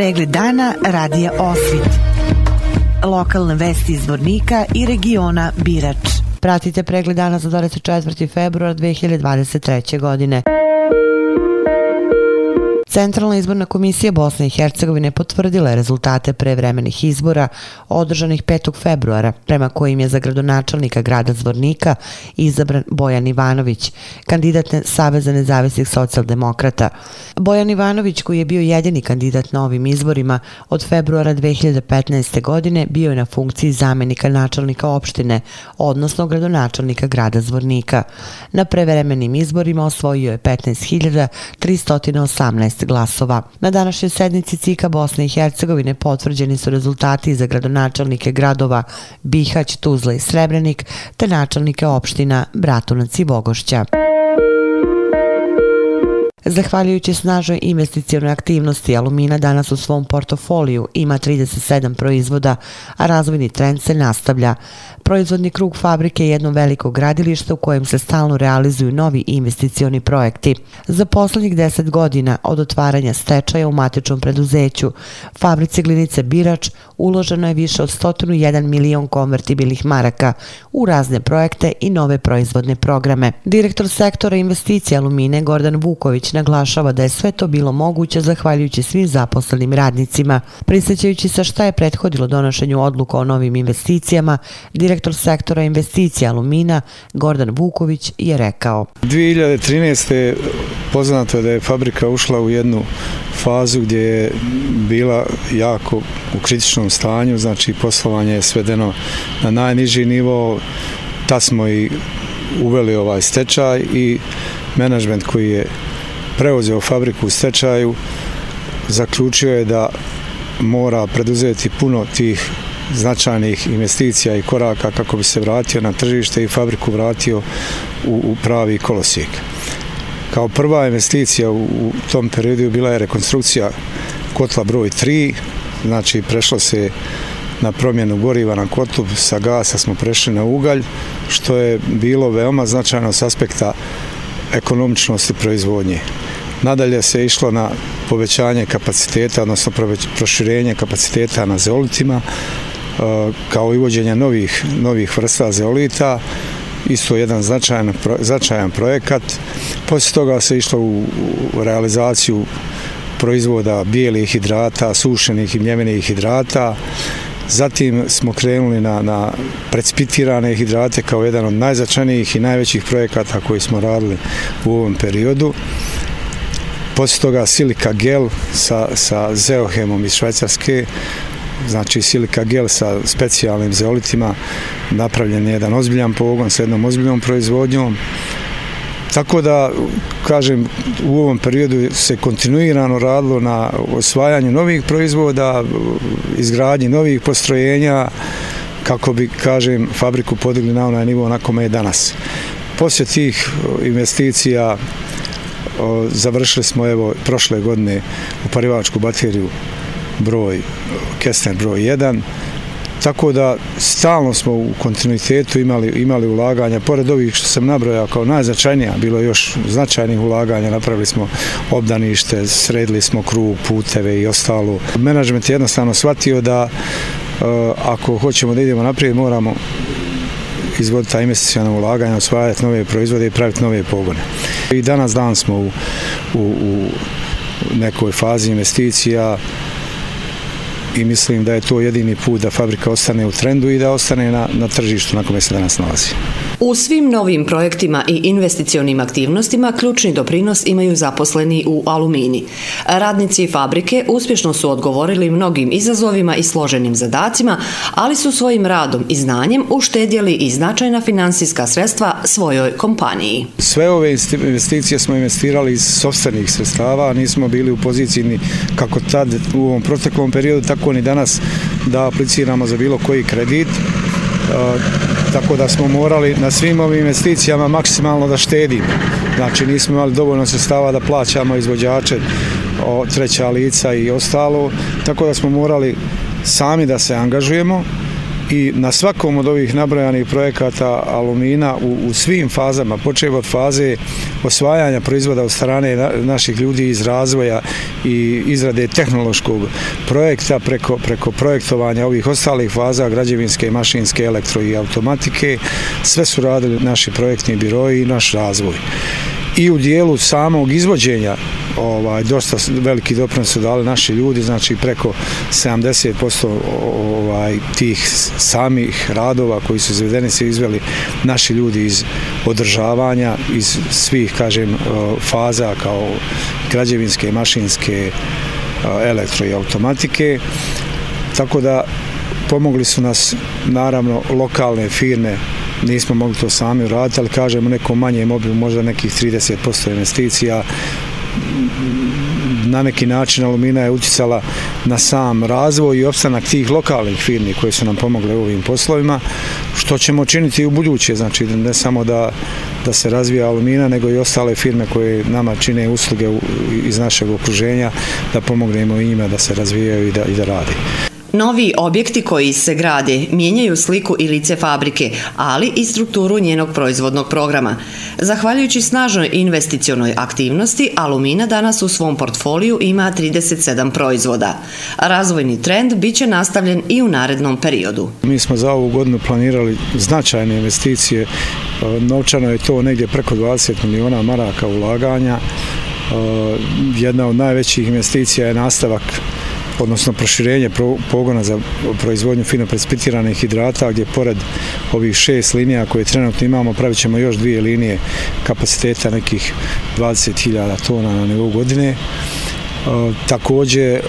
Pregled dana radija Osvit. Lokalne vesti iz Vornika i regiona Birač. Pratite pregled dana za 24. februar 2023. godine. Centralna izborna komisija Bosne i Hercegovine potvrdila je rezultate prevremenih izbora održanih 5. februara, prema kojim je za gradonačelnika grada Zvornika izabran Bojan Ivanović, kandidat Saveza nezavisnih socijaldemokrata. Bojan Ivanović, koji je bio jedini kandidat na ovim izborima od februara 2015. godine, bio je na funkciji zamenika načelnika opštine, odnosno gradonačelnika grada Zvornika. Na prevremenim izborima osvojio je 15.318 glasova. Na današnjoj sednici CIKA Bosne i Hercegovine potvrđeni su rezultati za gradonačelnike gradova Bihać, Tuzla i Srebrenik te načelnike opština Bratunac i Bogošća. Zahvaljujući snažoj investicijonoj aktivnosti, Alumina danas u svom portofoliju ima 37 proizvoda, a razvojni trend se nastavlja. Proizvodni krug fabrike je jedno veliko gradilište u kojem se stalno realizuju novi investicioni projekti. Za poslednjih 10 godina od otvaranja stečaja u matičnom preduzeću, fabrice Glinice Birač uloženo je više od 101 milion konvertibilnih maraka u razne projekte i nove proizvodne programe. Direktor sektora investicija Alumine Gordan Vuković naglašava da je sve to bilo moguće zahvaljujući svim zaposlenim radnicima. Prisjećajući se šta je prethodilo donošenju odluka o novim investicijama, direktor sektora investicija Alumina Gordan Vuković je rekao. 2013. poznato je da je fabrika ušla u jednu fazu gdje je bila jako u kritičnom stanju, znači poslovanje je svedeno na najniži nivo, ta smo i uveli ovaj stečaj i menadžment koji je preuzeo fabriku u stečaju zaključio je da mora preduzeti puno tih značajnih investicija i koraka kako bi se vratio na tržište i fabriku vratio u, u pravi kolosijek. Kao prva investicija u, u tom periodu bila je rekonstrukcija kotla broj 3, znači prešlo se na promjenu goriva na kotlu, sa gasa smo prešli na ugalj, što je bilo veoma značajno s aspekta ekonomičnosti proizvodnje. Nadalje se išlo na povećanje kapaciteta, odnosno proširenje kapaciteta na zeolitima, e, kao i uvođenje novih, novih vrsta zeolita, isto jedan značajan, značajan projekat. Poslije toga se išlo u realizaciju proizvoda bijelih hidrata, sušenih i mljevenih hidrata. Zatim smo krenuli na, na precipitirane hidrate kao jedan od najzačajnijih i najvećih projekata koji smo radili u ovom periodu. Poslije toga silika gel sa, sa zeohemom iz Švajcarske, znači silika gel sa specijalnim zeolitima, napravljen je jedan ozbiljan pogon sa jednom ozbiljnom proizvodnjom. Tako da, kažem, u ovom periodu se kontinuirano radilo na osvajanju novih proizvoda, izgradnji novih postrojenja, kako bi, kažem, fabriku podigli na onaj nivo na kome je danas. Poslije tih investicija završili smo evo prošle godine u parivačku bateriju broj Kestner broj 1 tako da stalno smo u kontinuitetu imali, imali ulaganja. Pored ovih što sam nabrojao kao najznačajnija bilo je još značajnih ulaganja. Napravili smo obdanište sredili smo krug, puteve i ostalo. Menadžment je jednostavno shvatio da e, ako hoćemo da idemo naprijed moramo izvoditi ta investicijana ulaganja, osvajati nove proizvode i praviti nove pogone. I danas dan smo u, u, u nekoj fazi investicija i mislim da je to jedini put da fabrika ostane u trendu i da ostane na, na tržištu na kome se danas nalazi. U svim novim projektima i investicionim aktivnostima ključni doprinos imaju zaposleni u alumini. Radnici fabrike uspješno su odgovorili mnogim izazovima i složenim zadacima, ali su svojim radom i znanjem uštedjeli i značajna finansijska sredstva svojoj kompaniji. Sve ove investicije smo investirali iz sobstvenih sredstava, nismo bili u poziciji ni kako tad u ovom proteklom periodu, tako ni danas da apliciramo za bilo koji kredit tako da smo morali na svim ovim investicijama maksimalno da štedimo. Znači nismo imali dovoljno sredstava da plaćamo izvođače, treća lica i ostalo, tako da smo morali sami da se angažujemo i na svakom od ovih nabrojanih projekata alumina u, u svim fazama, počeo od faze osvajanja proizvoda od strane na, naših ljudi iz razvoja i izrade tehnološkog projekta preko, preko projektovanja ovih ostalih faza građevinske, mašinske, elektro i automatike. Sve su radili naši projektni biroji i naš razvoj i u dijelu samog izvođenja ovaj dosta veliki doprinos su dali naši ljudi, znači preko 70% ovaj tih samih radova koji su izvedeni se izveli naši ljudi iz održavanja iz svih kažem faza kao građevinske, mašinske, elektro i automatike. Tako da pomogli su nas naravno lokalne firme nismo mogli to sami uraditi, ali kažemo nekom manjem obimu možda nekih 30% investicija, na neki način Alumina je utjecala na sam razvoj i opstanak tih lokalnih firmi koje su nam pomogle u ovim poslovima, što ćemo činiti u buduće, znači ne samo da, da se razvija Alumina, nego i ostale firme koje nama čine usluge iz našeg okruženja, da pomognemo i njima da se razvijaju i da, i da radi. Novi objekti koji se grade mijenjaju sliku i lice fabrike, ali i strukturu njenog proizvodnog programa. Zahvaljujući snažnoj investicionoj aktivnosti, Alumina danas u svom portfoliju ima 37 proizvoda. Razvojni trend bit će nastavljen i u narednom periodu. Mi smo za ovu godinu planirali značajne investicije. Novčano je to negdje preko 20 miliona maraka ulaganja. Jedna od najvećih investicija je nastavak odnosno proširenje pogona za proizvodnju fino precipitiranih hidrata, gdje pored ovih šest linija koje trenutno imamo, pravit ćemo još dvije linije kapaciteta nekih 20.000 tona na nivou godine. E, također e,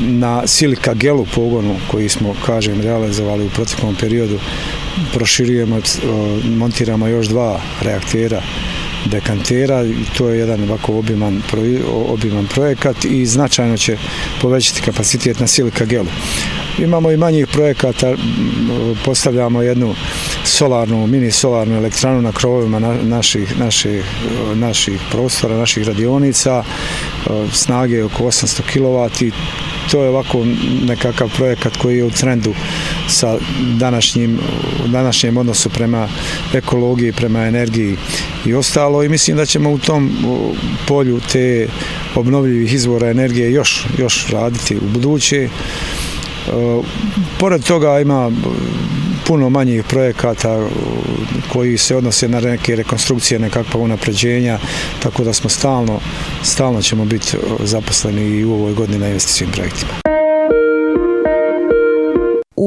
na silika gelu pogonu koji smo, kažem, realizovali u proteklom periodu, proširujemo, e, montiramo još dva reaktera dekantera i to je jedan ovako obiman, obiman projekat i značajno će povećati kapacitet na silika gelu. Imamo i manjih projekata, postavljamo jednu solarnu, mini solarnu elektranu na krovovima naših, naših, naših prostora, naših radionica, e, snage oko 800 kW i to je ovako nekakav projekat koji je u trendu sa današnjim, današnjem odnosu prema ekologiji, prema energiji i ostalo i mislim da ćemo u tom polju te obnovljivih izvora energije još, još raditi u buduće. E, pored toga ima e, puno manjih projekata e, koji se odnose na neke rekonstrukcije, nekakva unapređenja, tako da smo stalno, stalno ćemo biti zaposleni i u ovoj godini na investicijim projektima.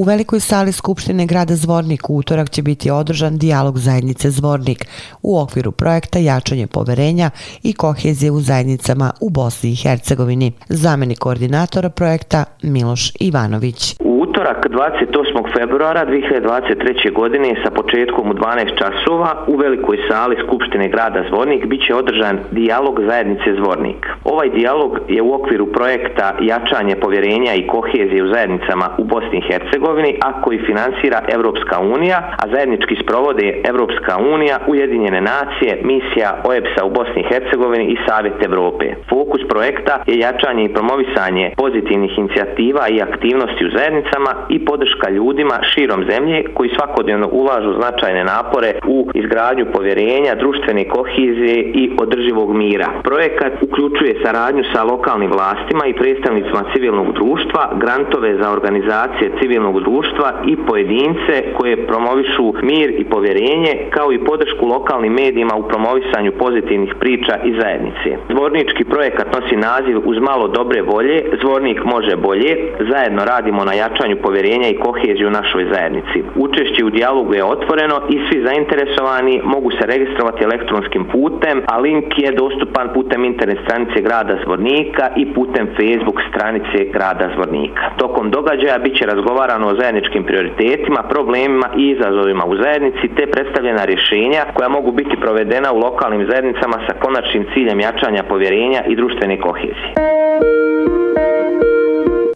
U velikoj sali Skupštine grada Zvornik u utorak će biti održan dijalog zajednice Zvornik u okviru projekta Jačanje poverenja i kohezije u zajednicama u Bosni i Hercegovini. Zameni koordinatora projekta Miloš Ivanović. Utorak 28. februara 2023. godine sa početkom u 12 časova u velikoj sali Skupštine grada Zvornik biće održan dijalog zajednice Zvornik. Ovaj dijalog je u okviru projekta Jačanje povjerenja i kohezije u zajednicama u Bosni i Hercegovini, a koji finansira Evropska unija, a zajednički sprovode Evropska unija, Ujedinjene nacije, misija OEPS-a u Bosni i Hercegovini i Savjet Evrope. Fokus projekta je jačanje i promovisanje pozitivnih inicijativa i aktivnosti u zajednicama programa i podrška ljudima širom zemlje koji svakodnevno ulažu značajne napore u izgradnju povjerenja, društvene kohizije i održivog mira. Projekat uključuje saradnju sa lokalnim vlastima i predstavnicima civilnog društva, grantove za organizacije civilnog društva i pojedince koje promovišu mir i povjerenje, kao i podršku lokalnim medijima u promovisanju pozitivnih priča i zajednice. Zvornički projekat nosi naziv uz malo dobre volje, Zvornik može bolje, zajedno radimo na jačanju jačanju povjerenja i koheziju u našoj zajednici. Učešće u dijalogu je otvoreno i svi zainteresovani mogu se registrovati elektronskim putem, a link je dostupan putem internet stranice grada Zvornika i putem Facebook stranice grada Zvornika. Tokom događaja bit će razgovarano o zajedničkim prioritetima, problemima i izazovima u zajednici te predstavljena rješenja koja mogu biti provedena u lokalnim zajednicama sa konačnim ciljem jačanja povjerenja i društvene kohezije.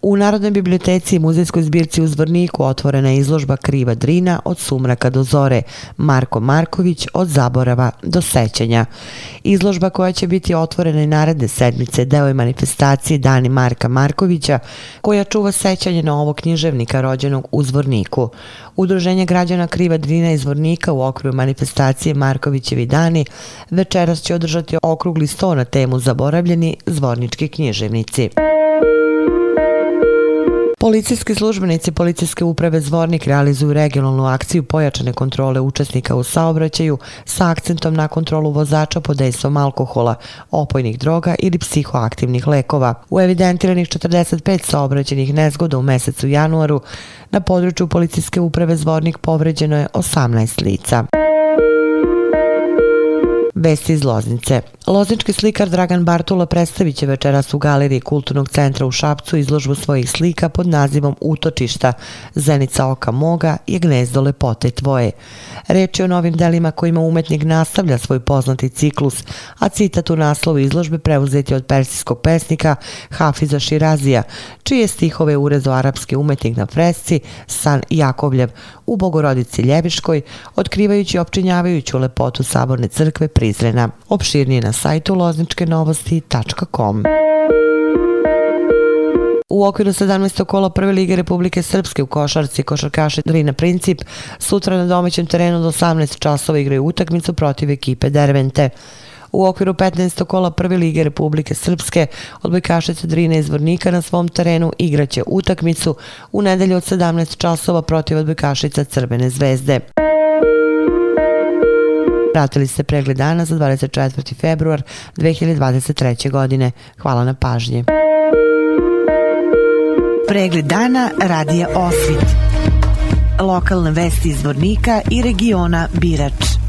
U Narodnoj biblioteci i muzejskoj zbirci u Zvorniku otvorena je izložba Kriva Drina od sumraka do zore, Marko Marković od zaborava do sećanja. Izložba koja će biti otvorena i naredne sedmice deo je manifestacije Dani Marka Markovića koja čuva sećanje na ovog književnika rođenog u Zvorniku. Udruženje građana Kriva Drina iz Zvornika u okviru manifestacije Markovićevi dani večeras će održati okrugli sto na temu Zaboravljeni zvornički književnici. Policijski službenici Policijske uprave Zvornik realizuju regionalnu akciju pojačane kontrole učesnika u saobraćaju sa akcentom na kontrolu vozača pod dejstvom alkohola, opojnih droga ili psihoaktivnih lekova. U evidentiranih 45 saobraćenih nezgoda u mesecu januaru na području Policijske uprave Zvornik povređeno je 18 lica. Vesti iz Loznice. Loznički slikar Dragan Bartula predstavit će večeras u galeriji Kulturnog centra u Šapcu izložbu svojih slika pod nazivom Utočišta, Zenica oka moga i Gnezdo lepote tvoje. Reč je o novim delima kojima umetnik nastavlja svoj poznati ciklus, a citat u naslovu izložbe preuzeti od persijskog pesnika Hafiza Širazija, čije stihove urezo arapski umetnik na fresci San Jakovljev u Bogorodici Ljeviškoj, otkrivajući i opčinjavajuću lepotu Saborne crkve Prizrena. Opširnije na sajtu lozničkenovosti.com. U okviru 17. kola Prve lige Republike Srpske u košarci košarkaše Drina Princip sutra na domaćem terenu do 18 časova igraju utakmicu protiv ekipe Dervente. U okviru 15. kola Prve lige Republike Srpske odbojkašice Drine iz Vornika na svom terenu igraće utakmicu u nedelju od 17 časova protiv odbojkašica Crvene zvezde. Pratili ste pregled dana za 24. februar 2023. godine. Hvala na pažnji. Pregled dana radija Osvit. Lokalne vesti iz Vornika i regiona Birač.